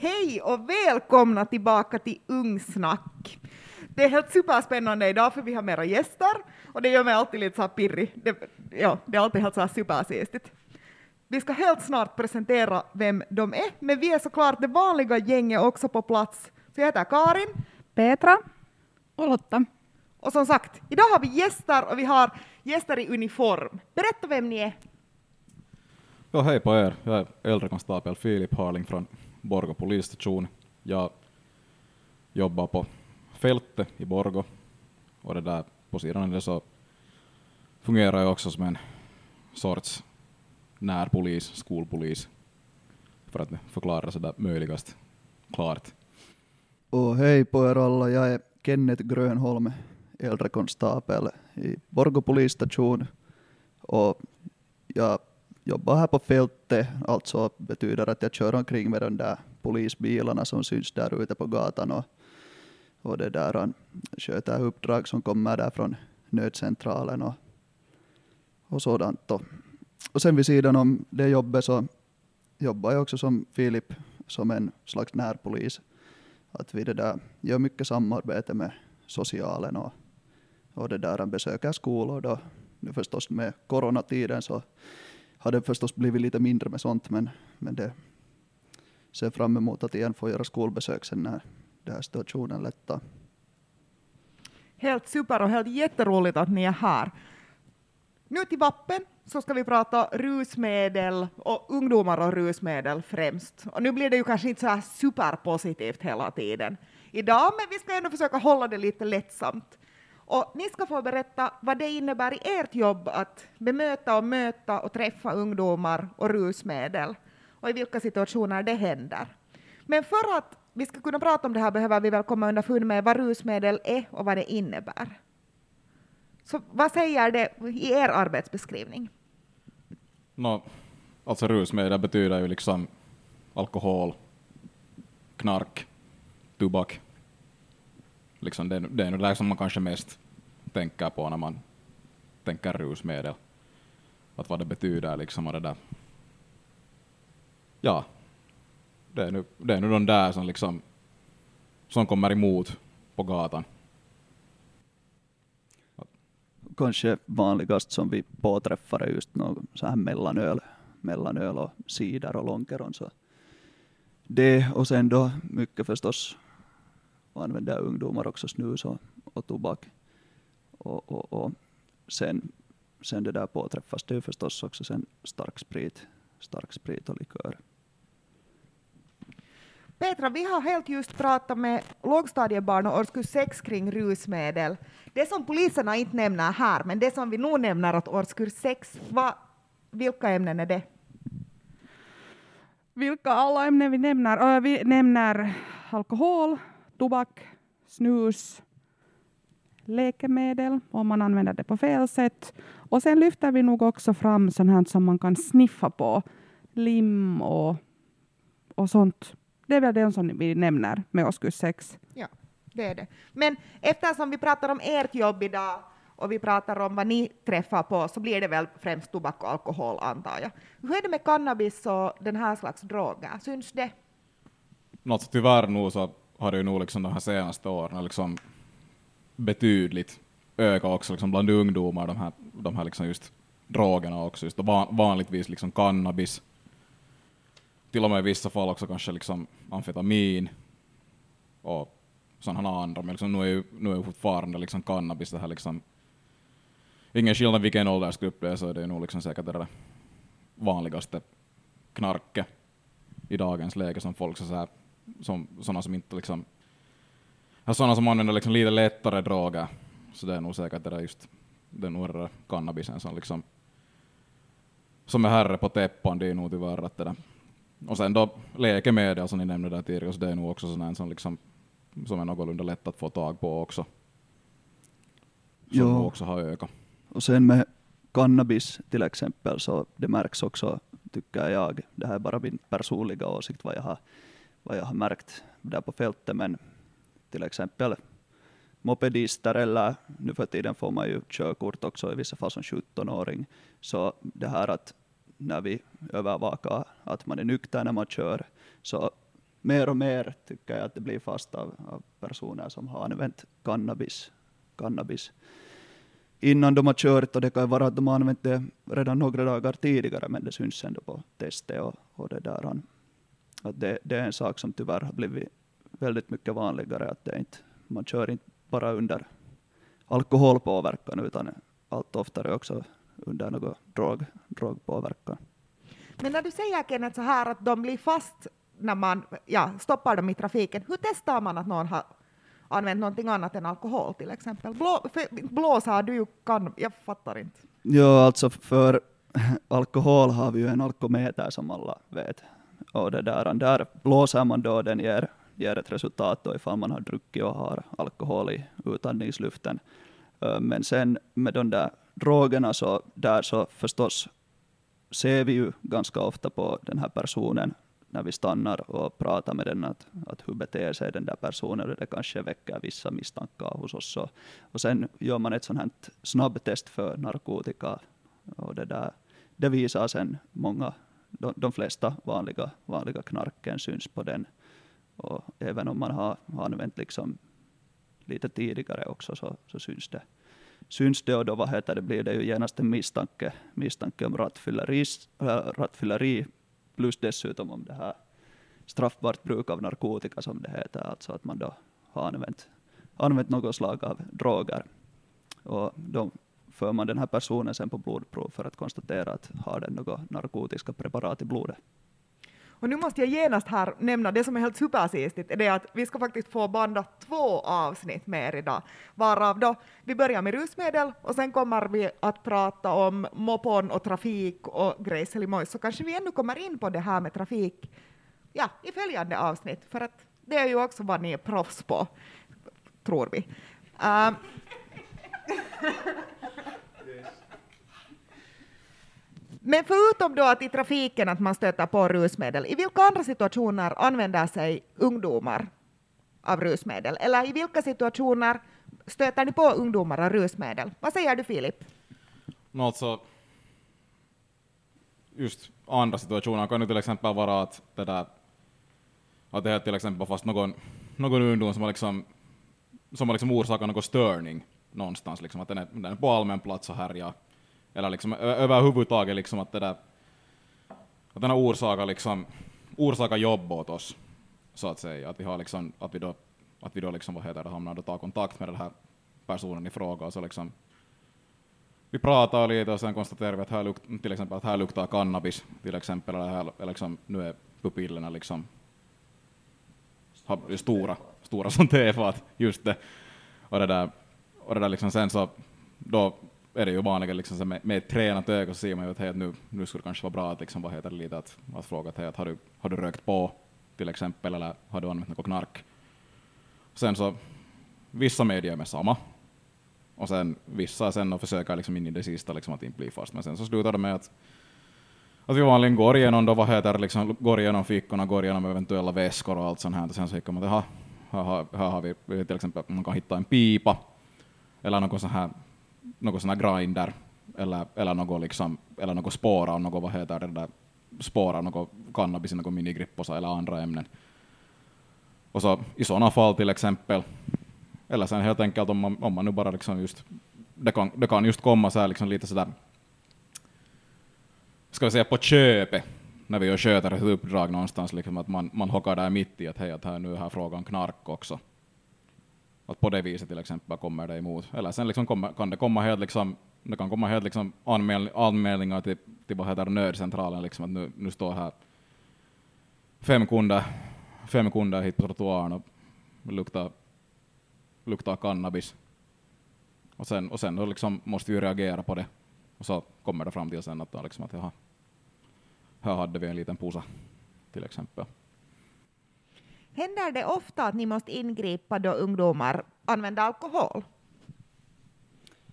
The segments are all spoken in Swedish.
Hej och välkomna tillbaka till Ungsnack. Det är helt superspännande idag för vi har mera gäster och det gör mig alltid lite så här pirrig. Det, ja, det är alltid helt så här supersistigt. Vi ska helt snart presentera vem de är, men vi är såklart det vanliga gänget också på plats. Så jag heter Karin. Petra. Och Lotta. Och som sagt, idag har vi gäster och vi har gäster i uniform. Berätta vem ni är. Ja, hej på er. Jag är äldre konstapel Filip Harling från Borgå polisstation. Jag jobbar på fältet i Borgå och det där på sidan av det så fungerar jag också som en sorts närpolis, skolpolis, för att förklara sådär möjligast klart. Och hej på er alla, jag är Kenneth Grönholm, äldre konstapel i Borgå polisstation och jag jobbar här på fältet, alltså betyder att jag kör omkring med de där polisbilarna som syns där ute på gatan och, och det där han sköter uppdrag som kommer där från nödcentralen och, och sådant. Och, och sen vid sidan om det jobbet så jobbar jag också som Filip som en slags närpolis. Att vi det där gör mycket samarbete med socialen och, och det där han besöker skolor då. Nu förstås med coronatiden så har det förstås blivit lite mindre med sånt, men, men det ser fram emot att igen få göra skolbesök sen när den här situationen lättar. Helt super och helt jätteroligt att ni är här. Nu till vappen så ska vi prata rusmedel och ungdomar och rusmedel främst. Och nu blir det ju kanske inte så här superpositivt hela tiden idag, men vi ska ändå försöka hålla det lite lättsamt. Och ni ska få berätta vad det innebär i ert jobb att bemöta och möta och träffa ungdomar och rusmedel och i vilka situationer det händer. Men för att vi ska kunna prata om det här behöver vi väl komma underfund med vad rusmedel är och vad det innebär. Så vad säger det i er arbetsbeskrivning? No, alltså rusmedel betyder ju liksom alkohol, knark, tobak. Liksom det, det är nog det som man kanske mest tänker på när man tänker rusmedel. Att vad det betyder liksom och det där. Ja, det är nu, det är nu de där som liksom som kommer emot på gatan. Kanske vanligast som vi påträffar är just någon så här mellanöl, mellanöl och cider och lonkeron. Så det och sen då mycket förstås använder ungdomar också snus och, och tobak. Och, och, och sen, sen det där påträffas det ju förstås också sen stark sprit, stark sprit och likör. Petra, vi har helt just pratat med lågstadiebarn och årskurs 6 kring rusmedel. Det som poliserna inte nämner här, men det som vi nog nämner åt årskurs 6, vad, vilka ämnen är det? Vilka alla ämnen vi nämner? Vi nämner alkohol, tobak, snus, läkemedel om man använder det på fel sätt. Och sen lyfter vi nog också fram sånt här som man kan sniffa på, lim och, och sånt. Det är väl det som vi nämner med årskurs 6. Ja, det är det. Men eftersom vi pratar om ert jobb idag och vi pratar om vad ni träffar på så blir det väl främst tobak och alkohol antar jag. Hur är det med cannabis och den här slags droger? Syns det? Något tyvärr nog så har det ju nog liksom de här senaste åren liksom betydligt ökat också liksom bland ungdomar, de här, de här liksom just drogerna också, just van, vanligtvis liksom cannabis, till och med i vissa fall också kanske liksom amfetamin och sådana andra, men liksom nu är ju, nu är ju fortfarande liksom cannabis det här liksom, ingen skillnad vilken åldersgrupp det är, så är det nog liksom säkert det vanligaste knarket i dagens läge som folk så här som, sådana som inte liksom, sådana som använder liksom lite lättare droger, så det är nog säkert det där just den nog cannabisen som liksom som är herre på täppan, det är nog tyvärr att det där. Och sen då läkemedel som ni nämnde där tidigare, så det är nog också sådana som liksom som är någorlunda lätt att få tag på också. Som Jo. också har ökat. Och sen med cannabis till exempel så det märks också, tycker jag, det här är bara min personliga åsikt vad jag har, vad jag har märkt där på fältet, men till exempel mopedister eller nu för tiden får man ju körkort också i vissa fall som 17-åring. Så det här att när vi övervakar att man är nykter när man kör, så mer och mer tycker jag att det blir fast av, av personer som har använt cannabis, cannabis innan de har kört och det kan vara att de har använt det redan några dagar tidigare men det syns ändå på testet och, och det där. Att det, det är en sak som tyvärr har blivit väldigt mycket vanligare att det inte, man kör inte bara under alkoholpåverkan utan allt oftare också under någon drog, drogpåverkan. Men när du säger Kenneth så här att de blir fast när man ja, stoppar dem i trafiken, hur testar man att någon har använt någonting annat än alkohol till exempel? Blå, blåsa du ju kan, jag fattar inte. Ja, alltså för alkohol har vi ju en alkometer som alla vet. Och det där, där blåser man då, den ger, ger ett resultat då ifall man har druckit och har alkohol i utandningsluften. Men sen med de där drogerna så där så förstås ser vi ju ganska ofta på den här personen när vi stannar och pratar med den, att, att hur beter sig den där personen, och det kanske väcker vissa misstankar hos oss. Och, och sen gör man ett sånt här snabbtest för narkotika, och det, där, det visar sen många, de, de flesta vanliga, vanliga knarken syns på den. Och även om man har, har använt liksom lite tidigare också, så, så syns det syns det och då vad heter det, blir det ju genast en misstanke, misstanke om rattfylleri, äh, rattfylleri plus dessutom om det här straffbart bruk av narkotika som det heter, alltså att man då har använt, använt något slag av droger. Och de för man den här personen sen på blodprov för att konstatera att har den något narkotiska preparat i blodet. Och nu måste jag genast här nämna det som är helt supersistigt, är att vi ska faktiskt få banda två avsnitt med er idag, varav då vi börjar med rusmedel och sen kommer vi att prata om mopon och trafik och grejselimojs, så kanske vi ännu kommer in på det här med trafik ja, i följande avsnitt, för att det är ju också vad ni är proffs på, tror vi. Uh, Men förutom då att i trafiken att man stöter på rusmedel, i vilka andra situationer använder sig ungdomar av rusmedel? Eller i vilka situationer stöter ni på ungdomar av rusmedel? Vad säger du Filip? No, alltså, just andra situationer kan ju till exempel vara att det där att det är till exempel fast någon, någon ungdom som har liksom, som har liksom orsakat någon störning någonstans, liksom, att den är, den är på allmän plats och härjar eller liksom överhuvudtaget liksom att det där, att den har orsakat liksom, orsakat jobb åt oss, så att säga. Att vi har liksom, att vi då, att vi då liksom, vad heter det, hamnar och tar kontakt med den här personen i fråga och så liksom vi pratar lite och sen konstaterar vi att här, luk, till exempel, att här luktar cannabis, till exempel, eller här, liksom, nu är pupillerna liksom stora, stora som tefat, just det. Och det där, och det där liksom sen så, då är det ju vanligen liksom med, med ett tränat öga så ser man ju att, hey, nu, nu skulle det kanske vara bra att, liksom, vad heter det, lite att, att fråga att, hey, att har, du, har du rökt på till exempel eller har du använt något knark? Sen så, vissa medier med samma. Och sen vissa sen och försöker liksom in i det sista liksom att inte bli fast, men sen så slutar det med att att vi vanligen går igenom då, vad heter det, liksom, går igenom fickorna, går igenom eventuella väskor och allt sånt här, och sen så hittar man att här, här, här har vi till exempel, man kan hitta en pipa, eller någon sån här något sån här grinder eller, eller något, liksom, eller något spår av något, vad heter det där, spåra något cannabis i något minigripposa eller andra ämnen. Och så i sådana fall till exempel, eller sen helt enkelt om man, om man nu bara liksom just, det kan, det kan just komma så här liksom lite sådär, ska vi säga på köpet, när vi gör sköter ett uppdrag någonstans, liksom att man, man hockar där mitt i att hej, att här, nu är här frågan knark också. Att på det viset till exempel kommer det emot. Eller sen liksom kommer, kan det komma helt liksom, det kan komma helt liksom anmäl, anmälningar till, till vad heter nödcentralen, liksom att nu, nu står här fem kunder, fem kunder hit på trottoaren och luktar, luktar cannabis. Och sen, och sen då liksom måste vi reagera på det. Och så kommer det fram till sen att, liksom att jaha, här hade vi en liten pusa till exempel. Händer det ofta att ni måste ingripa då ungdomar använder alkohol?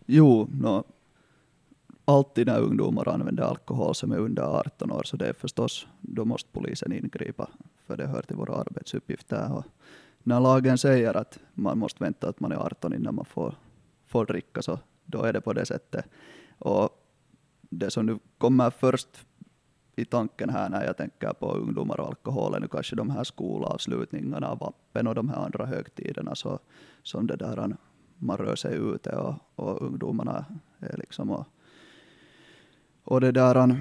Jo, no, alltid när ungdomar använder alkohol som är under 18 år, så det är förstås, då måste polisen ingripa, för det hör till våra arbetsuppgifter. Och när lagen säger att man måste vänta att man är 18 innan man får, får dricka, så då är det på det sättet. Och det som nu kommer först i tanken här när jag tänker på ungdomar och alkohol, nu kanske de här skolavslutningarna, vappen och de här andra högtiderna, så, som det där man rör sig ute och, och ungdomarna är liksom och, och det där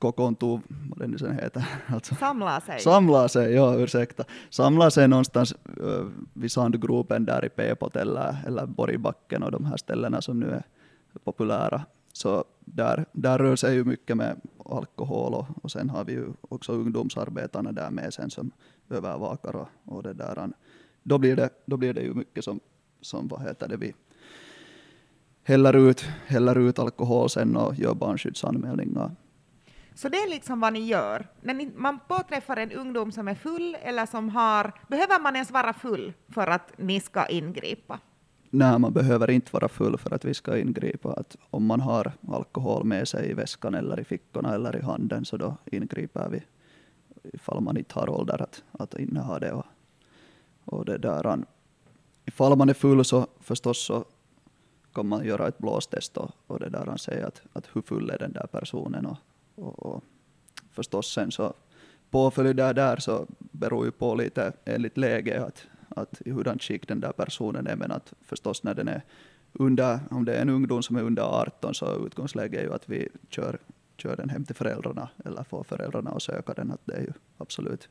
kokoontuu, vad det nu sen heter. Alltså, samla sig. Samla sig, ja ursäkta. Samla sig någonstans uh, vid sandgropen där i Pepot eller, eller Borgbacken och de här ställena som nu är populära. Så där, där rör sig ju mycket med alkohol och, och sen har vi ju också ungdomsarbetarna där med sen som övervakar och, och det där. Då blir det, då blir det ju mycket som, som vad heter det, vi häller ut, häller ut alkohol sen och gör barnskyddsanmälningar. Så det är liksom vad ni gör. När ni, man påträffar en ungdom som är full eller som har... Behöver man ens vara full för att ni ska ingripa? Nej, man behöver inte vara full för att vi ska ingripa. Att om man har alkohol med sig i väskan eller i fickorna eller i handen så då ingriper vi ifall man inte har ålder att, att inneha det. Och, och det där. Ifall man är full så förstås så kan man göra ett blåstest och, och det där säga att, att hur full är den där personen och, och, och förstås sen så påföljd där, där så beror ju på lite enligt läge att, att i hurdant skick den där personen är, men att förstås när den är under, om det är en ungdom som är under 18 så utgångsläget är ju att vi kör, kör den hem till föräldrarna eller får föräldrarna att söka den, att det är ju absolut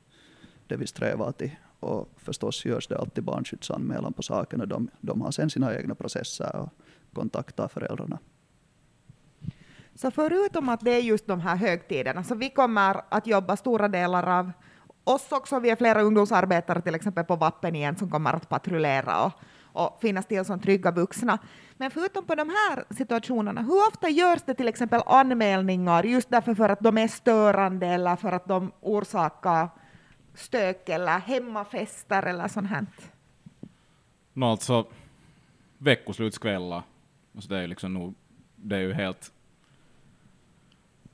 det vi strävar till. Och förstås görs det alltid barnskyddsanmälan på saken och de, de har sen sina egna processer och kontaktar föräldrarna. Så förutom att det är just de här högtiderna, så vi kommer att jobba stora delar av oss också, vi är flera ungdomsarbetare till exempel på Vappen igen som kommer att patrullera och, och finnas till som trygga vuxna. Men förutom på de här situationerna, hur ofta görs det till exempel anmälningar just därför för att de är störande eller för att de orsakar stök eller hemmafester eller sånt här? No, alltså veckoslutskvällar, alltså det är liksom nog, det är ju helt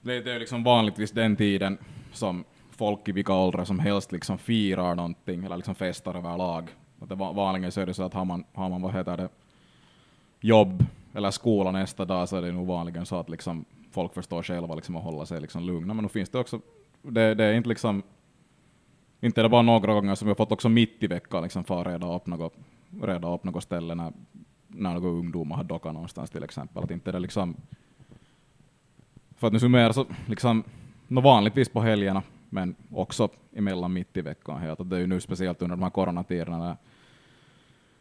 det, är ju liksom vanligtvis den tiden som folk i vilka åldrar som helst liksom firar någonting eller liksom festar överlag. Vanligen så är det så att har man, har man vad heter det, jobb eller skola nästa dag så är det nog vanligen så att liksom folk förstår själva liksom att hålla sig liksom lugna. Men nu finns det också, det, det är inte liksom, inte är det bara några gånger som vi har fått också mitt i veckan liksom fara reda upp något, reda upp något ställe när, när några ungdomar har dockat någonstans till exempel. Att inte det liksom för att nu summera så liksom, no vanligtvis på helgerna, men också emellan mitt i veckan. Helt. Det är ju nu speciellt under de här coronatiderna när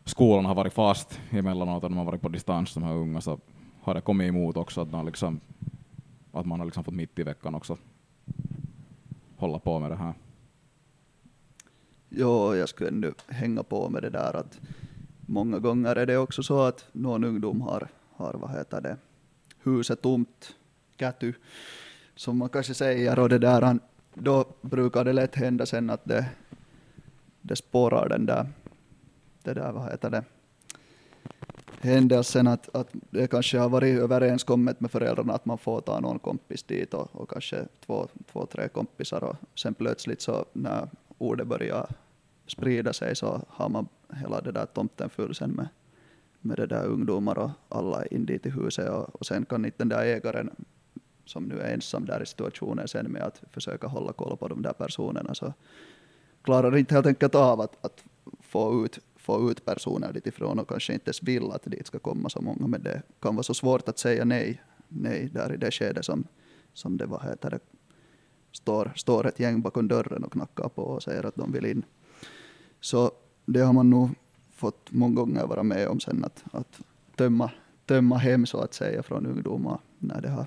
skolan har varit fast emellanåt och de har varit på distans, de här unga, så har det kommit emot också att, de liksom, att man har liksom fått mitt i veckan också hålla på med det här. Jo, jag skulle ändå hänga på med det där att många gånger är det också så att någon ungdom har, har vad heter det, huset tomt käty, som man kanske säger, och det där, då brukar det lätt hända sen att det, det spårar den där, det där, vad heter det, händelsen att, att det kanske har varit överenskommet med föräldrarna att man får ta någon kompis dit och, och kanske två, två, tre kompisar och sen plötsligt så när ordet börjar sprida sig så har man hela det där tomten full sen med, med det där ungdomar och alla in dit i huset och, och sen kan inte den där ägaren som nu är ensam där i situationen sen med att försöka hålla koll på de där personerna så klarar inte helt enkelt av att, att få, ut, få ut personer dit ifrån och kanske inte ens vill att dit ska komma så många men det kan vara så svårt att säga nej, nej där i det skedet som, som det, vad heter det, står, står ett gäng bakom dörren och knackar på och säger att de vill in. Så det har man nog fått många gånger vara med om sen att, att tömma, tömma hem så att säga från ungdomar när det har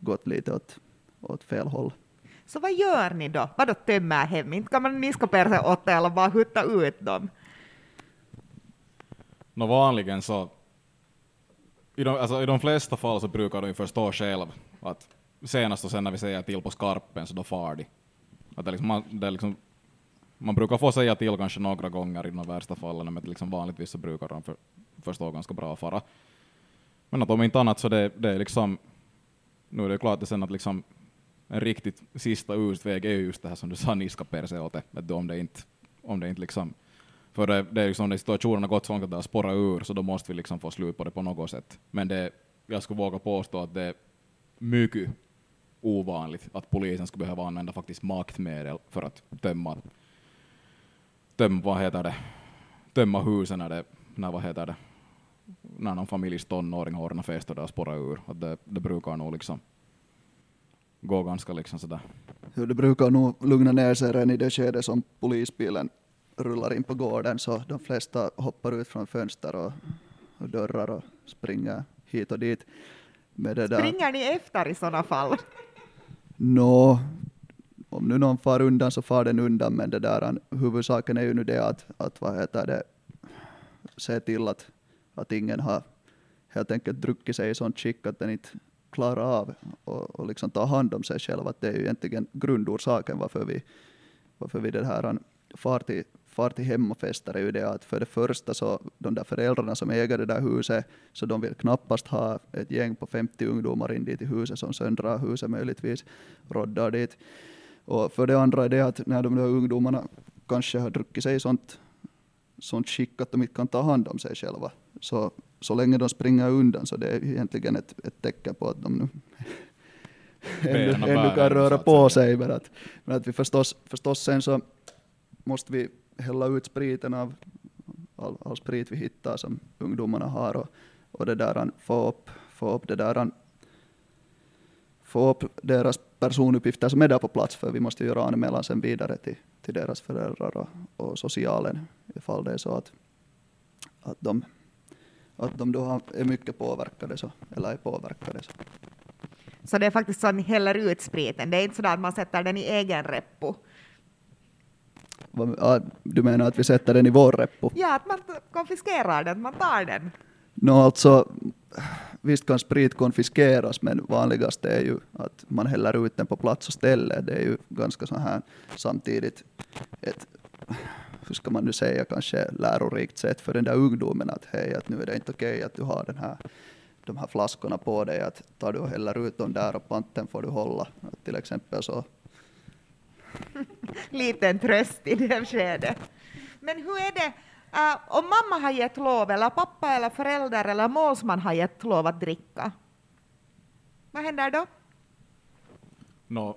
gått lite åt, åt fel håll. Så vad gör ni då? Vadå tömmer hem? Inte kan man niska per sig åt det eller bara hutta ut dem? Nå vanligen så, i de, alltså, i de flesta fall så brukar de förstå själv att senast och sen när vi säger till på skarpen så då far de. Att det liksom, man, det liksom, man brukar få säga till kanske några gånger i de värsta fallen, men liksom vanligtvis så brukar de för, förstå ganska bra fara. Men att om inte annat så det, det är liksom nu är det klart att sen att liksom en riktigt sista utväg är just det här som du sa, niska per se åt det, om det inte, om det inte liksom, för det, det är liksom när situationen har gått så långt att det har spårat ur, så då måste vi liksom få slut på det på något sätt. Men det, jag skulle våga påstå att det är mycket, ovanligt att polisen skulle behöva använda faktiskt maktmedel för att tömma, tömma vad heter det, tömma husen när det, när vad heter det, när någon familjs tonåring ordnar fest och där spårar ur. Att det, det brukar nog liksom gå ganska liksom sådär. Jo, det brukar nog lugna ner sig redan i det skede som polisbilen rullar in på gården, så de flesta hoppar ut från fönster och, och dörrar och springer hit och dit. Med det där. Springer ni efter i sådana fall? Nå, om nu någon far undan så far den undan, men det där, huvudsaken är ju nu det att, att vad heter det, se till att, att ingen har helt enkelt druckit sig i sånt skick att den inte klarar av och, och liksom ta hand om sig själv. Att det är ju egentligen grundorsaken varför vi, varför vi det här far till, far till hemmafester är ju det att för det första så de där föräldrarna som äger det där huset, så de vill knappast ha ett gäng på 50 ungdomar in dit i huset som söndrar huset möjligtvis, roddar dit. Och för det andra är det att när de där ungdomarna kanske har druckit sig i sånt, sånt skick att de inte kan ta hand om sig själva, så, så länge de springer undan så det är egentligen ett, ett tecken på att de nu ännu, ännu kan röra på sig. Men att, men att vi förstås, förstås sen så måste vi hälla ut spriten av all, all sprit vi hittar som ungdomarna har och, och det där, få upp, få upp det där, få upp deras personuppgifter som är där på plats för vi måste göra anmälan sen vidare till, till deras föräldrar och, och socialen ifall det är så att, att de att de då är mycket påverkade så, eller är påverkade. Så. Så det är faktiskt så att ni häller ut spriten. Det är inte så att man sätter den i egen reppo. Ja, Du menar att vi sätter den i vår reppo? Ja, att man konfiskerar den, man tar den. Nå alltså, visst kan sprit konfiskeras, men vanligast är ju att man häller ut den på plats och ställe. Det är ju ganska så här samtidigt ett, hur ska man nu säga, kanske lärorikt sätt för den där ungdomen att hej, att nu är det inte okej att du har den här, de här flaskorna på dig, att tar du och häller ut dem där och panten får du hålla. Att till exempel så Liten tröst i det skedet. Men hur är det äh, om mamma har gett lov, eller pappa eller förälder eller målsman har gett lov att dricka? Vad händer då? Nå,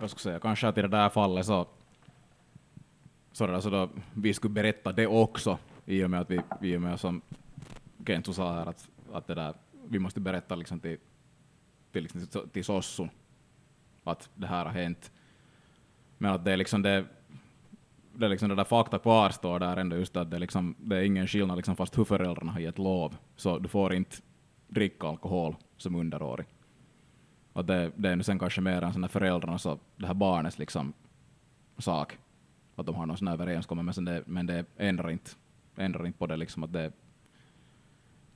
jag skulle säga kanske att i det där fallet så, så, alltså så då, vi skulle berätta det också i och med att vi, i och med som Kentu sa här att, att det där, vi måste berätta liksom till, till, liksom, till, till Sossun att det här har hänt. Men att det är liksom det, det, är liksom det där fakta kvarstår där ändå just att det är, liksom, det är ingen skillnad liksom fast hur föräldrarna har gett lov. Så du får inte dricka alkohol som underårig. Och det, det är nu sen kanske mer än sådana föräldrarnas och det här barnets liksom sak. Att de har någon sån här överenskommelse, men, det, men det ändrar inte, ändrar inte på det liksom att det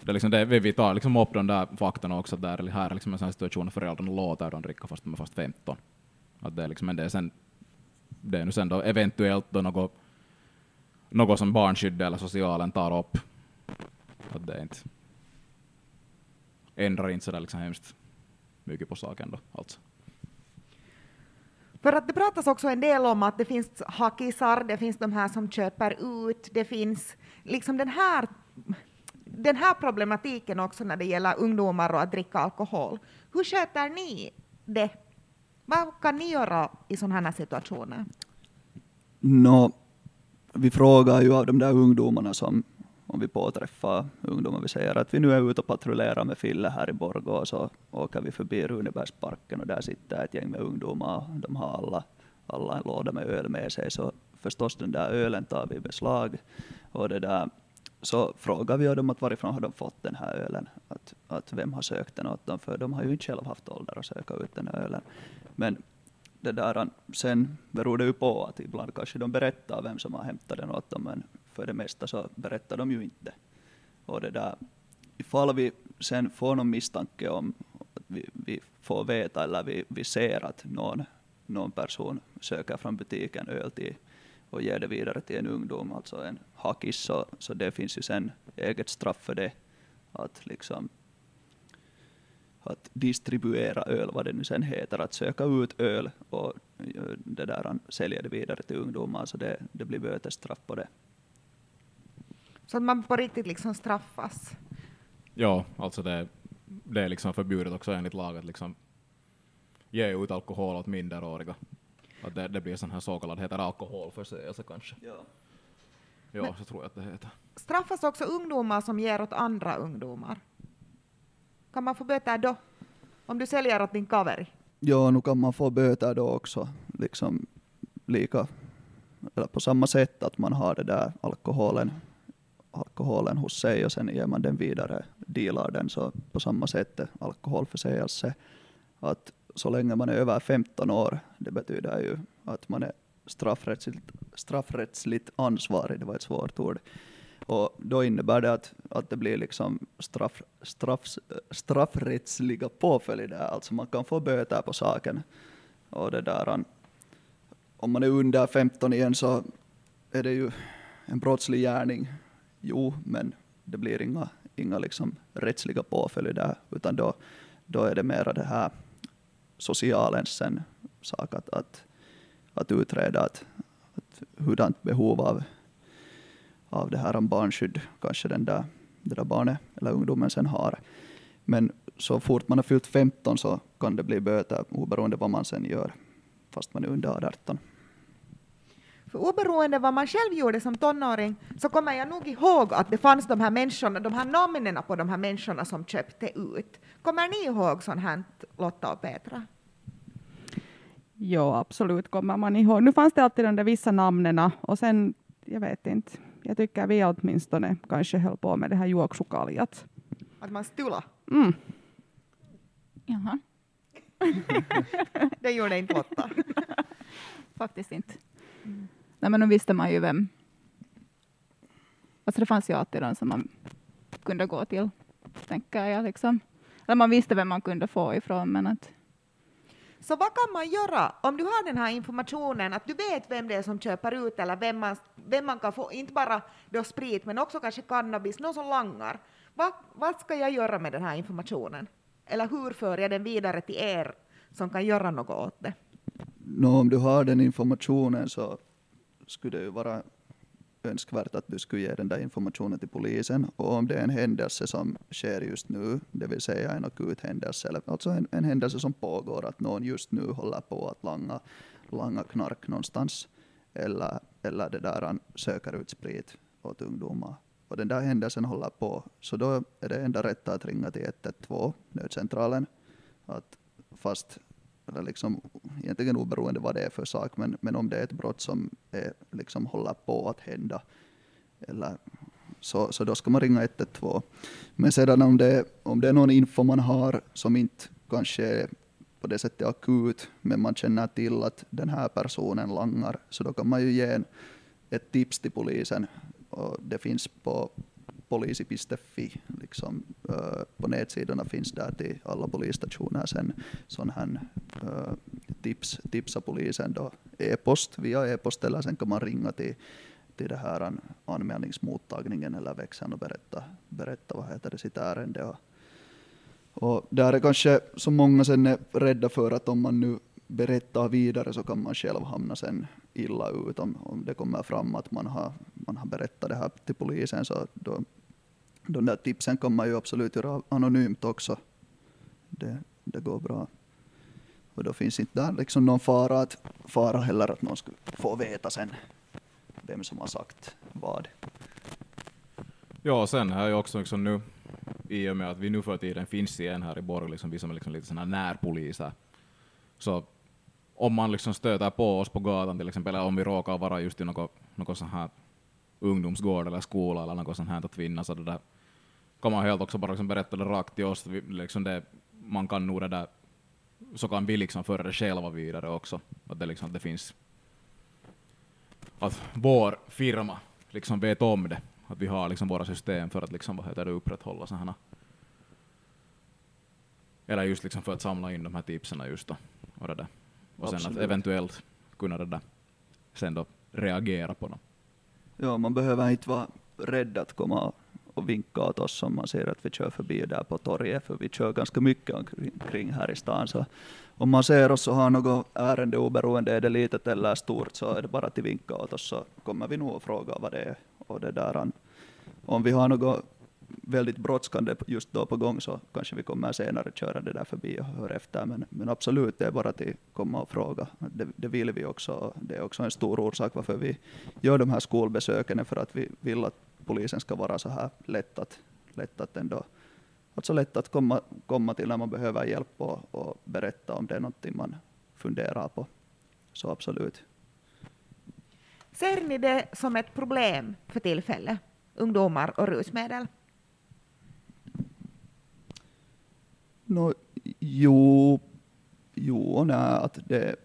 det är liksom det, vi tar liksom upp de där faktorna också, att där, eller här är liksom en sån här situation där föräldrarna låter dem dricka fast de är fast 15. Att det är liksom, men det är sen, det är nu sen då eventuellt då något, något som barnskyddet eller socialen tar upp. Att det är inte, ändrar inte sådär liksom hemskt mycket på saken då alltså. För att det pratas också en del om att det finns hackisar, det finns de här som köper ut, det finns liksom den här, den här problematiken också när det gäller ungdomar och att dricka alkohol. Hur sköter ni det? Vad kan ni göra i sådana här situationer? Nå, vi frågar ju av de där ungdomarna som, om vi påträffar ungdomar, vi säger att vi nu är ute och patrullerar med Fille här i Borgå, och så åker vi förbi Runebergsparken och där sitter ett gäng med ungdomar, de har alla, alla en låda med öl med sig, så förstås den där ölen tar vi i beslag. Och det där, så frågar vi dem att varifrån har de fått den här ölen, att, att vem har sökt den åt dem, för de har ju inte själv haft ålder att söka ut den här ölen. Men det där, sen beror det ju på att ibland kanske de berättar vem som har hämtat den åt dem, men för det mesta så berättar de ju inte. Och det där, ifall vi sen får någon misstanke om att vi, vi får veta eller vi, vi ser att någon, någon person söker från butiken öl till och ger det vidare till en ungdom, alltså en hackis, så, så det finns ju sen eget straff för det. Att liksom att distribuera öl, vad det nu sen heter, att söka ut öl och eh, det där, sälja det vidare till ungdomar, så det, det blir bötesstraff på det. Så att man på riktigt liksom straffas. Ja, alltså det, det är liksom förbjudet också enligt laget. Liksom. ge ut alkohol åt minderåriga. Att det, det blir sån här så kallad, heter alkoholförseelse kanske. Ja. Ja, så tror jag att det heter. Straffas också ungdomar som ger åt andra ungdomar? Kan man få böter då? Om du säljer åt din kaveri? Ja, nu kan man få böter då också, liksom lika, eller på samma sätt att man har det där alkoholen, alkoholen hos sig och sen ger man den vidare, dealar den, så på samma sätt är alkoholförseelse. Alltså, att så länge man är över 15 år, det betyder ju att man är straffrättsligt, straffrättsligt ansvarig, det var ett svårt ord. Och då innebär det att, att det blir liksom straff, straff, straffrättsliga påföljder, alltså man kan få böter på saken. Och det där, om man är under 15 igen så är det ju en brottslig gärning, jo, men det blir inga, inga liksom rättsliga påföljder, utan då, då är det mera det här socialens sen sak att, att, att utreda att, att hurdant behov av, av det här om barnskydd kanske den där, det där barnet eller ungdomen sen har. Men så fort man har fyllt 15 så kan det bli böter oberoende vad man sen gör, fast man är under 18. För oberoende vad man själv gjorde som tonåring så kommer jag nog ihåg att det fanns de här människorna, de här namnen på de här människorna som köpte ut. Kommer ni ihåg sånt här, Lotta och Petra? Jo, absolut kommer man ihåg. Nu fanns det alltid de där vissa namnena och sen, jag vet inte, jag tycker vi åtminstone kanske höll på med det här juoksukaljat. Att man stula? Mm. Jaha, Det gjorde inte Lotta. faktiskt inte. Nej, men då visste man ju vem. Alltså det fanns ju alltid någon som man kunde gå till, tänker jag. Liksom. Eller man visste vem man kunde få ifrån, men att Så vad kan man göra om du har den här informationen, att du vet vem det är som köper ut eller vem man, vem man kan få, inte bara då sprit men också kanske cannabis, någon som langar. Va, vad ska jag göra med den här informationen? Eller hur för jag den vidare till er som kan göra något åt det? Nå, om du har den informationen så skulle det ju vara önskvärt att du skulle ge den där informationen till polisen. Och om det är en händelse som sker just nu, det vill säga en akut händelse, eller alltså en, en händelse som pågår, att någon just nu håller på att langa, langa knark någonstans, eller, eller det där han söker ut sprit åt ungdomar. Och den där händelsen håller på, så då är det enda rätta att ringa till 112, nödcentralen. Att fast eller liksom, egentligen oberoende vad det är för sak, men, men om det är ett brott som är, liksom håller på att hända, eller, så, så då ska man ringa 112. Men sedan om det, om det är någon info man har som inte kanske är på det sättet akut, men man känner till att den här personen langar, så då kan man ju ge en, ett tips till polisen. Och det finns på polisi.fi, liksom, på nätsidorna finns där till alla polisstationer sen sån här tips, tipsa polisen då e-post, via e-post eller sen kan man ringa till, till det här anmälningsmottagningen eller växeln och berätta, berätta vad heter det, sitt ärende. Och, och där är kanske så många sen är rädda för att om man nu berättar vidare så kan man själv hamna sen illa ut om, om det kommer fram att man har, man har berättat det här till polisen. Så då, de där tipsen kan man ju absolut göra anonymt också. Det, det går bra. Och då finns inte där liksom någon fara, att, fara heller att någon skulle få veta sen vem som har sagt vad. Ja, och sen här är ju också liksom nu, i och med att vi nu för tiden finns igen här i Borg, liksom, vi som är liksom lite sådana närpoliser, så om man liksom stöter på oss på gatan till exempel, eller om vi råkar vara just i något, något sån här ungdomsgård eller skola eller något sånt här att vinna, så det där kan man helt också bara liksom berätta det rakt till oss, liksom det, man kan nog det där, så kan vi liksom föra det själva vidare också, att det liksom, att det finns, att vår firma liksom vet om det, att vi har liksom våra system för att liksom, vad heter det, upprätthålla sådana eller just liksom för att samla in de här tipsen just då, och det där. Och sen att Absolut. eventuellt kunna det där, sen då reagera på dem. Ja, man behöver inte vara rädd att komma vinka åt oss om man ser att vi kör förbi där på torget, för vi kör ganska mycket omkring här i stan. Så om man ser oss och har något ärende oberoende, är det litet eller stort, så är det bara att vinka åt oss så kommer vi nog att fråga vad det är. Och det där, om vi har något väldigt brådskande just då på gång så kanske vi kommer senare köra det där förbi och höra efter. Men, men absolut, det är bara att komma och fråga. Det, det vill vi också. Det är också en stor orsak varför vi gör de här skolbesöken, för att vi vill att polisen ska vara så här lätt att, lätt att ändå alltså lätt att komma, komma till när man behöver hjälp och, och berätta om det är någonting man funderar på. Så absolut. Ser ni det som ett problem för tillfället, ungdomar och rusmedel? No, jo, jo och nej, att det,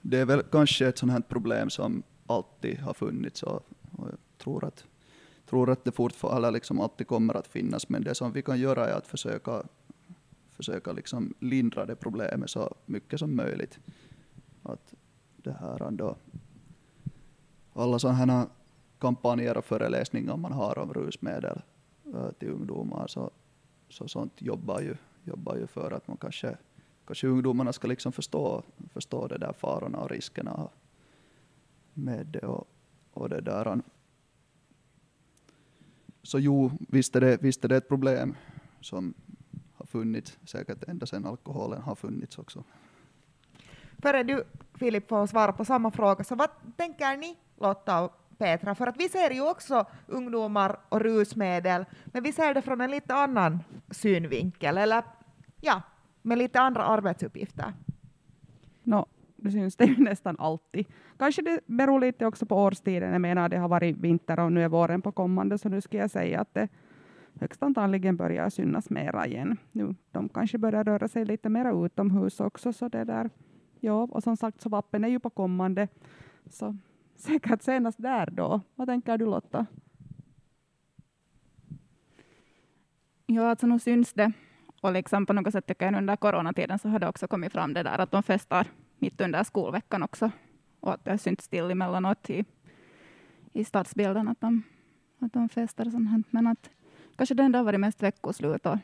det är väl kanske ett sånt här problem som alltid har funnits och, och jag tror att, tror att det fortfarande liksom alltid kommer att finnas, men det som vi kan göra är att försöka, försöka liksom lindra det problemet så mycket som möjligt. Att det här ändå, alla sådana kampanjer och föreläsningar man har om rusmedel äh, till ungdomar så så sånt jobbar ju, jobbar ju för att man kanske, kanske ungdomarna ska liksom förstå, förstå det där farorna och riskerna med det och, och det där. Så jo, visst är, det, visst är det ett problem som har funnits säkert ända sedan alkoholen har funnits också. Före du, Filip, får svara på samma fråga, så vad tänker ni, Lotta och Petra? För att vi ser ju också ungdomar och rusmedel, men vi ser det från en lite annan synvinkel, eller ja, med lite andra arbetsuppgifter. No, det syns det ju nästan alltid. Kanske det beror lite också på årstiden. Jag menar, det har varit vinter och nu är våren på kommande, så nu ska jag säga att det högst antagligen börjar synas mera igen. Nu, de kanske börjar röra sig lite mera utomhus också, så det där. Ja, och som sagt så vappen är ju på kommande, så säkert senast där då. Vad tänker du Lotta? Ja, alltså nu syns det. Och liksom på något sätt tycker jag under coronatiden så har det också kommit fram det där att de festar mitt under skolveckan också. Och att det har synts till emellanåt i, i stadsbilden att de, att de festar och sånt. Men att kanske det ändå har varit mest veckoslut och,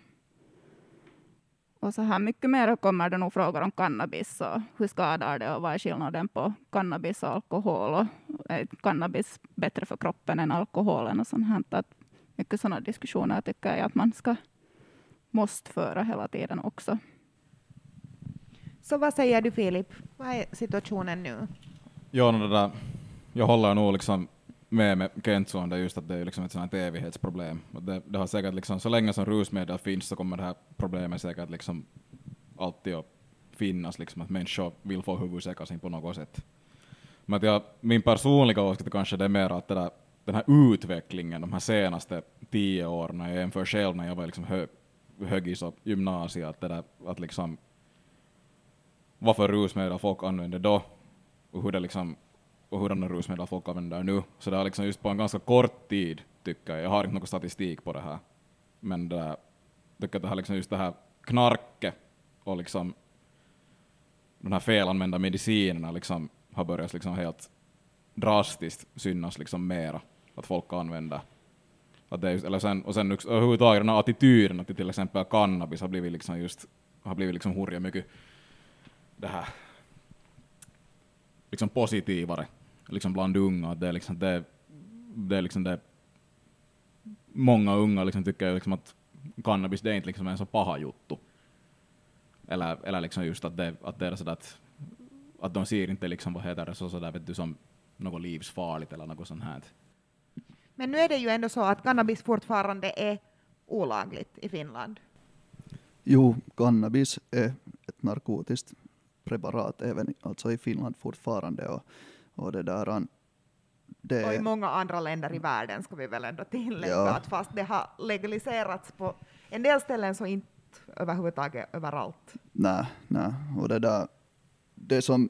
och så här mycket mer kommer det nog frågor om cannabis och hur skadar det och vad är skillnaden på cannabis och alkohol och är cannabis bättre för kroppen än alkoholen och sånt här. Att mycket sådana diskussioner tycker jag att man ska måste föra hela tiden också. Så vad säger du Filip? Vad är situationen nu? Ja, det där, jag håller nog liksom med med Kentsu om det just att det är liksom ett sånt evighetsproblem. Det, det har säkert liksom, så länge som rusmedel finns så kommer det här problemet säkert liksom alltid att finnas, liksom, att människor vill få huvudsäckasin på något sätt. Men att jag, min personliga åsikt kanske det är mer att det där, den här utvecklingen de här senaste tio åren, jag jämför själv när jag var liksom hö, högis och gymnasiet, att, det där, att liksom vad för rusmedel folk använder då och hur det liksom och hurdana rusmedel folk använder nu. Så det har liksom just på en ganska kort tid, tycker jag, jag har inte någon statistik på det här, men det där, tycker att det här liksom just det här knarket och liksom de här felanvända medicinerna liksom har börjat liksom helt drastiskt synas liksom mera, att folk använder. Att det just, eller sen, och sen överhuvudtaget den här attityden till till exempel cannabis har blivit liksom just, har blivit liksom hurja mycket det här liksom positivare liksom bland unga. Det är liksom det, det, är liksom det många unga liksom tycker liksom att cannabis det är inte liksom en så paha juttu. Eller, eller liksom just att det, att det är sådär att, att de ser inte liksom, vad heter det, så sådär vet du, som något livsfarligt eller något sånt här. Men nu är det ju ändå så att cannabis fortfarande är olagligt i Finland. Jo, cannabis är ett narkotiskt preparat även alltså i Finland fortfarande. Och, och det där, det, och i många andra länder i världen ska vi väl ändå tillägga ja. att fast det har legaliserats på en del ställen så inte överhuvudtaget överallt. Nej, nej. och det där, det som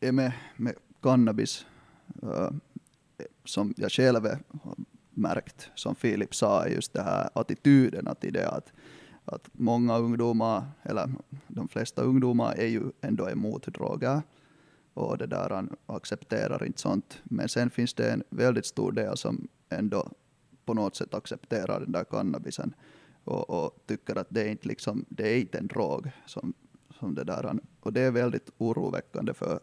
är med, med cannabis, uh, som jag själv har märkt, som Filip sa, är just det här attityden till det att att många ungdomar, eller de flesta ungdomar är ju ändå emot droger och det där han accepterar inte sånt. Men sen finns det en väldigt stor del som ändå på något sätt accepterar den där cannabisen och, och tycker att det är inte liksom, det är inte en drog som, som det där. Och det är väldigt oroväckande för,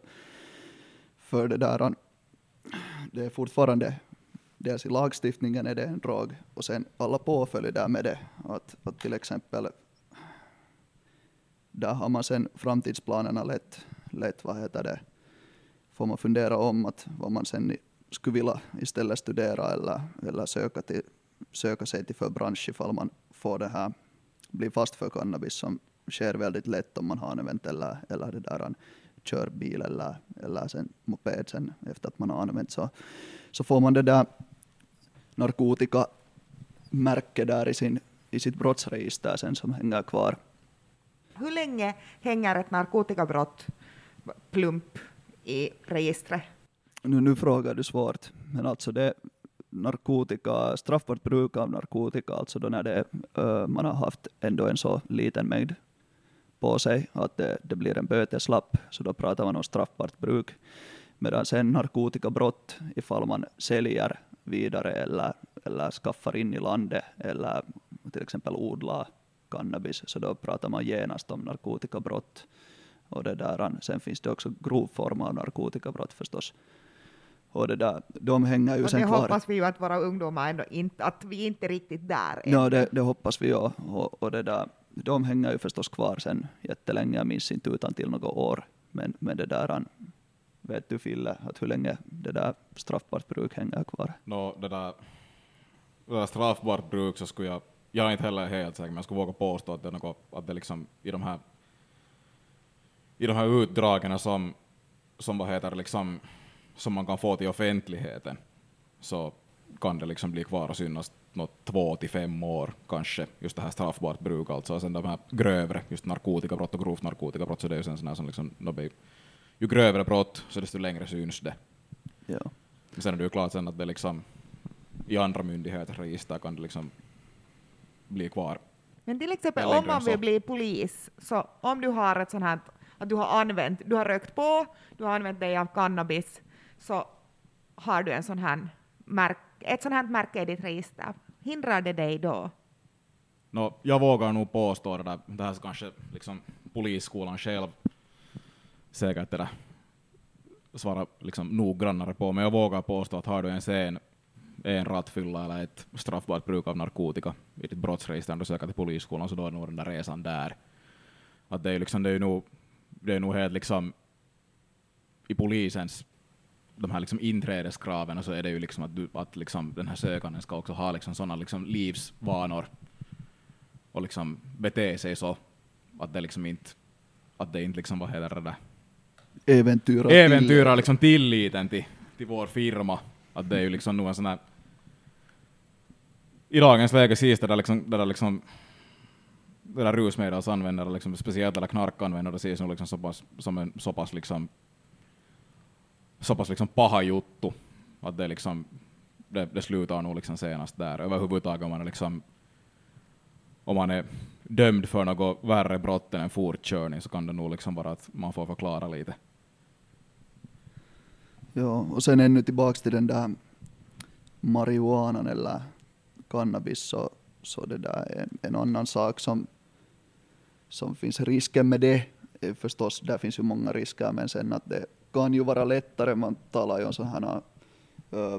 för det där. Det är fortfarande dels i lagstiftningen är det en drog och sen alla påföljder med det. Att, att till exempel där har man sen framtidsplanerna lätt, lätt vad heter det, får man fundera om att vad man sen skulle vilja istället studera eller, eller söka, till, söka sig till för bransch ifall man får det här, blir fast för cannabis som sker väldigt lätt om man har en eller, eller det där en kör bil eller, eller sen moped sen efter att man har använt så, så får man det där narkotikamärke där i, sin, i sitt brottsregister sen som hänger kvar. Hur länge hänger ett narkotikabrott plump i registret? Nu, nu frågar du svårt, men alltså det narkotika, straffbart bruk av narkotika, alltså då när det, uh, man har haft ändå en så liten mängd på sig att det, det blir en böteslapp, så då pratar man om straffbart bruk. Medan sen narkotikabrott, ifall man säljer vidare eller, eller skaffar in i landet eller till exempel odlar cannabis, så då pratar man genast om narkotikabrott. Och det där, sen finns det också grov form av narkotikabrott förstås. Och det där, de hänger ju och sen det kvar. hoppas vi ju att våra ungdomar ändå inte, att vi inte är riktigt där än. Ja, det, det hoppas vi ju. Och, och det där, de hänger ju förstås kvar sen jättelänge, jag minns inte utan till några år. Men, men det där, vet du Fille, att hur länge det där straffbart bruk hänger kvar? No, det där, det där straffbart bruk så skulle jag, jag är inte heller helt säker, men jag skulle våga påstå att det är något, att det liksom i de här, i de här utdragen som, som vad heter liksom, som man kan få till offentligheten, så kan det liksom bli kvar och synas något två till fem år kanske, just det här straffbart bruk alltså. Och sen de här grövre, just narkotikabrott och grovt narkotikabrott, så det är ju sen sån här som liksom, no, ju grövre brott, så desto längre syns det. Ja. Men sen är det ju klart sen att det liksom i andra myndigheters register kan det liksom bli kvar. Men till exempel om man vill bli polis, så om du har ett sånt här, att du har använt, du har rökt på, du har använt dig av cannabis, så har du en sån här märk, ett sånt här märke i ditt register. Hindrar det dig då? No, jag vågar nog påstå det där, det här kanske liksom polisskolan själv säkert eller svara liksom noggrannare på, men jag vågar påstå att har du en sen en rattfylla eller ett straffbart bruk av narkotika i ditt brottsregister när du söker till polisskolan, så då är nog den där resan där. Att det är, liksom, det är nog, det är nog helt liksom i polisens de här liksom inträdeskraven så är det ju liksom att, du, att liksom den här sökanden ska också ha liksom sådana liksom livsvanor och liksom bete sig så att det liksom inte, att det inte liksom, vad heter det där, Äventyra. äventyrar liksom tilliten till, till vår firma. Att det är ju liksom nog en sån här... I dagens läge ses det där liksom, liksom- det där liksom det där rusmedelsanvändare, liksom, speciellt eller knarkanvändare, ses nog liksom så pass, som en så pass liksom så pass liksom paha juttu, att det liksom det, det slutar nog liksom senast där. Överhuvudtaget om man är liksom om man är dömd för något värre brott än en fortkörning så kan det nog liksom vara att man får förklara lite. Ja, och sen ännu tillbaks till den där marijuanan eller cannabis så, så det där är en, en annan sak som, som finns risken med det. är Förstås, där finns ju många risker, men sen att det kan ju vara lättare, man talar ju om sådana äh, eh,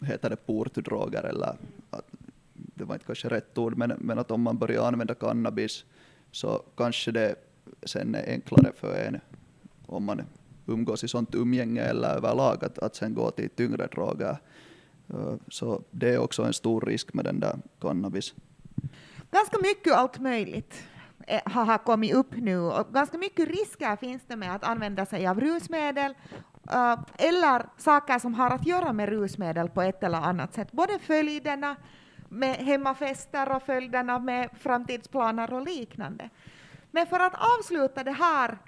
heter det portdroger eller att, det var inte kanske rätt ord, men, men att om man börjar använda cannabis så kanske det sen är enklare för en om man umgås i sånt umgänge eller överlag att, att sen gå till tyngre droger. Eh, så det är också en stor risk med den där cannabis. Ganska mycket allt möjligt eh, har kommit upp nu och ganska mycket risker finns det med att använda sig av rusmedel eh, eller saker som har att göra med rusmedel på ett eller annat sätt. Både följderna med hemmafester och följderna med framtidsplaner och liknande. Men för att avsluta det här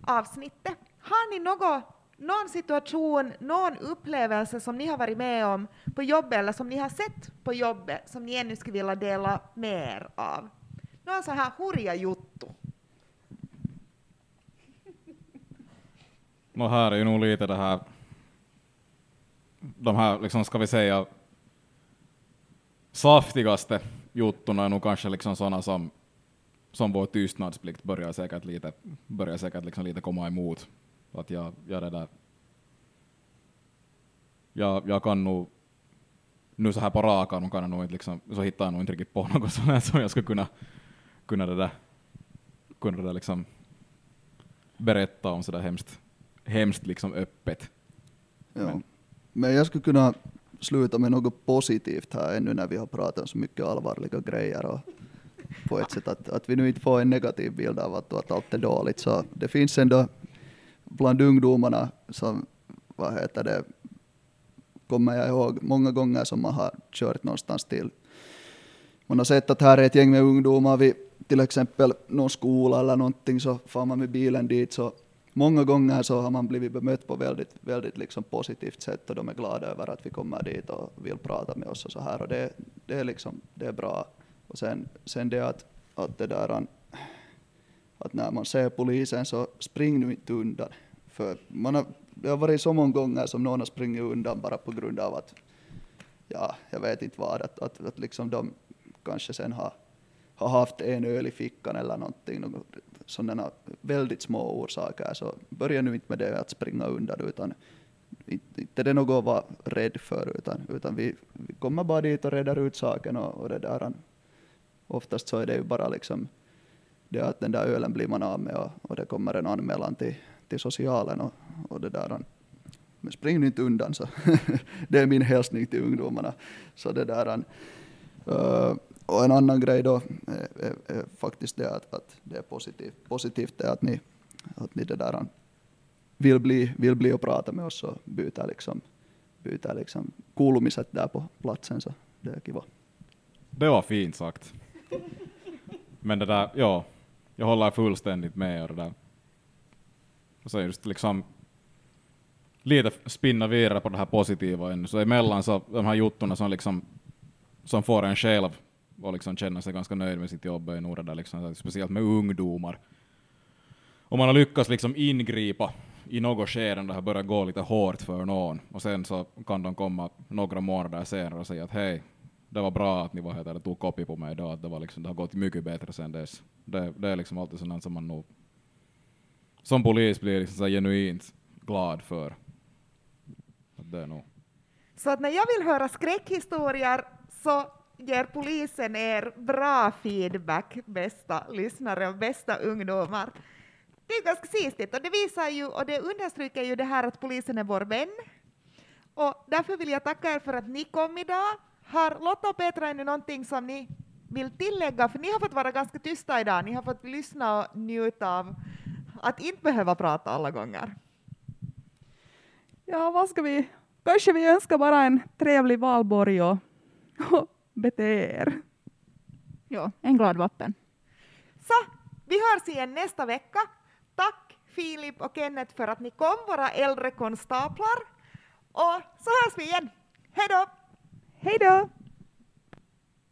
avsnittet, har ni något, någon situation, någon upplevelse som ni har varit med om på jobbet eller som ni har sett på jobbet som ni ännu skulle vilja dela med er av? Någon så här hurja juttu. No här är ju nog lite det här, de här, liksom, ska vi säga, saftigaste juttorna är nog kanske liksom sådana som, som vår tystnadsplikt börjar säkert lite, börjar säkert liksom lite komma emot. Att jag, jag det där, jag, jag kan nog nu så här på rak arm kan jag nog inte liksom, så hittar jag nog inte riktigt på något sånt här som jag skulle kunna, kunna det där, kunna det där liksom berätta om sådär hemskt, hemskt liksom öppet. Ja. Men- Men jag skulle kunna sluta med något positivt här ännu när vi har pratat om så mycket allvarliga grejer och på ett sätt att, att vi nu inte får en negativ bild av att, att allt är dåligt. Så det finns ändå bland ungdomarna som, vad heter det, kommer jag ihåg många gånger som man har kört någonstans till. Man har sett att här är ett gäng med ungdomar vid till exempel någon skola eller någonting så far man med bilen dit så många gånger så har man blivit bemött på väldigt, väldigt liksom positivt sätt och de är glada över att vi kommer dit och vill prata med oss och så här och det, det är liksom, det är bra. Och sen, sen det att, att det där att när man ser polisen så spring nu inte undan. För man har, det har varit så många gånger som någon har sprungit undan bara på grund av att, ja, jag vet inte vad, att, att, att liksom de kanske sen har, har haft en öl i fickan eller någonting, någon sådana väldigt små orsaker, så börja nu inte med det att springa undan, utan inte det är något att vara rädd för, utan, utan vi, vi kommer bara dit och reder ut saken och, och det där. Oftast så är det ju bara liksom det att den där ölen blir man av med och, och det kommer en anmälan till, till socialen och, och det där. Men spring nu inte undan så. det är min hälsning till ungdomarna. Så det där. Uh, och en annan grej då är, är, är faktiskt det att, att det är positivt, positivt det att ni, att ni det där eh, vill bli, vill bli och prata med oss och byta liksom, byta liksom kuulumiset där på platsen så det är kiva. Det var fint sagt. Men det där, ja, jag håller fullständigt med och det där. Och så just liksom lite spinna vidare på det här positiva ännu. Så emellan så de här juttorna som liksom som får en själv och liksom känna sig ganska nöjd med sitt jobb är nog det där liksom, speciellt med ungdomar. Om man har lyckats liksom ingripa i något skede när det har börjat gå lite hårt för någon och sen så kan de komma några månader senare och säga att hej, det var bra att ni var här, tog kopi på mig idag, att det, var liksom, det har gått mycket bättre sen dess. Det, det är liksom alltid sådant som man nog som polis blir liksom så genuint glad för. Att det är nog. Så att när jag vill höra skräckhistorier så ger polisen er bra feedback, bästa lyssnare och bästa ungdomar. Det är ganska sistigt och det visar ju och det understryker ju det här att polisen är vår vän. Och därför vill jag tacka er för att ni kom idag. Har Lotta och Petra ännu någonting som ni vill tillägga? För ni har fått vara ganska tysta idag. Ni har fått lyssna och njuta av att inte behöva prata alla gånger. Ja, vad ska vi? Kanske vi önskar bara en trevlig valborg och, och bete er. Ja, en glad vappen. Så, vi hörs igen nästa vecka. Tack Filip och Kenneth för att ni kom, våra äldre konstaplar. Och så hörs vi igen. Hej då! Hej då!